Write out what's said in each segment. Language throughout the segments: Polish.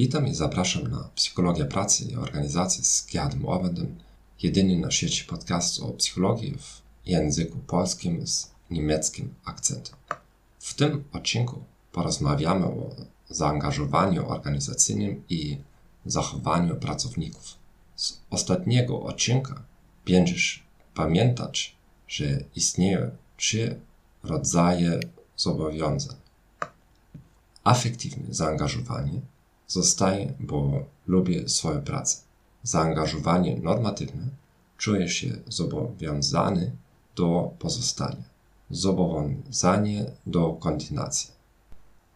Witam i zapraszam na Psychologia Pracy i Organizacji z Gerardem Orbandem, jedyny na świecie podcast o psychologii w języku polskim z niemieckim akcentem. W tym odcinku porozmawiamy o zaangażowaniu organizacyjnym i zachowaniu pracowników. Z ostatniego odcinka będziesz pamiętać, że istnieją trzy rodzaje zobowiązań. Afektywne zaangażowanie zostaje, bo lubię swoją pracę. Zaangażowanie normatywne czuję się zobowiązany do pozostania. Zobowiązanie do kontynuacji.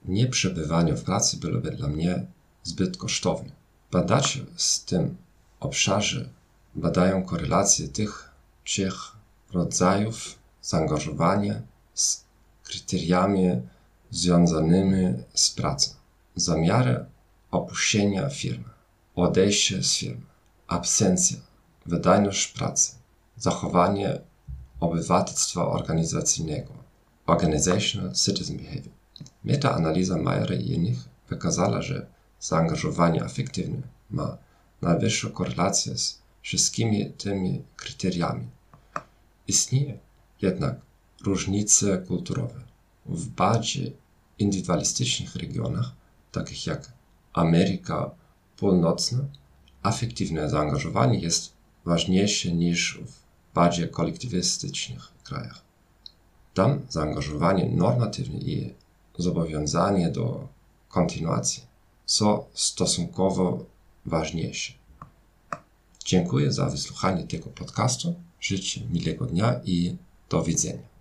Nieprzebywanie w pracy byłoby dla mnie zbyt kosztowne. Badacze z tym obszarze badają korelację tych trzech rodzajów zaangażowania z kryteriami związanymi z pracą. Zamiary opuszczenia firmy, odejście z firmy, absencja, wydajność pracy, zachowanie obywatelstwa organizacyjnego, organizational citizen behavior. Metaanaliza Mayera i innych wykazała, że zaangażowanie afektywne ma najwyższą korelację z wszystkimi tymi kryteriami. Istnieje jednak różnice kulturowe. W bardziej indywidualistycznych regionach, takich jak Ameryka Północna, afektywne zaangażowanie jest ważniejsze niż w bardziej kolektywistycznych krajach. Tam zaangażowanie normatywne i zobowiązanie do kontynuacji są stosunkowo ważniejsze. Dziękuję za wysłuchanie tego podcastu. Życzę miłego dnia i do widzenia.